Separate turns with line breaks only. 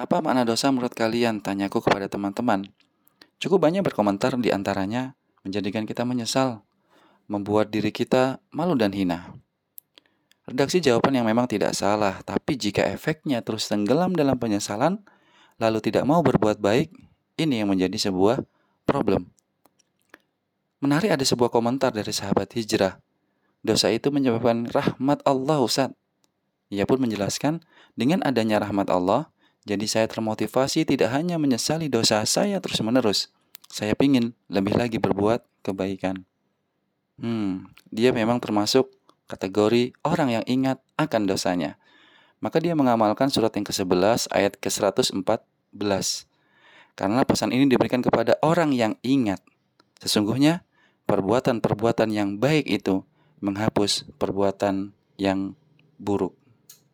Apa makna dosa menurut kalian? Tanyaku kepada teman-teman. Cukup banyak berkomentar di antaranya menjadikan kita menyesal, membuat diri kita malu dan hina. Redaksi jawaban yang memang tidak salah, tapi jika efeknya terus tenggelam dalam penyesalan, lalu tidak mau berbuat baik, ini yang menjadi sebuah problem. Menarik ada sebuah komentar dari sahabat hijrah. Dosa itu menyebabkan rahmat Allah Ustaz. Ia pun menjelaskan, dengan adanya rahmat Allah, jadi saya termotivasi tidak hanya menyesali dosa saya terus-menerus. Saya pingin lebih lagi berbuat kebaikan. Hmm, dia memang termasuk kategori orang yang ingat akan dosanya. Maka dia mengamalkan surat yang ke-11 ayat ke-114. Karena pesan ini diberikan kepada orang yang ingat. Sesungguhnya perbuatan-perbuatan yang baik itu menghapus perbuatan yang buruk.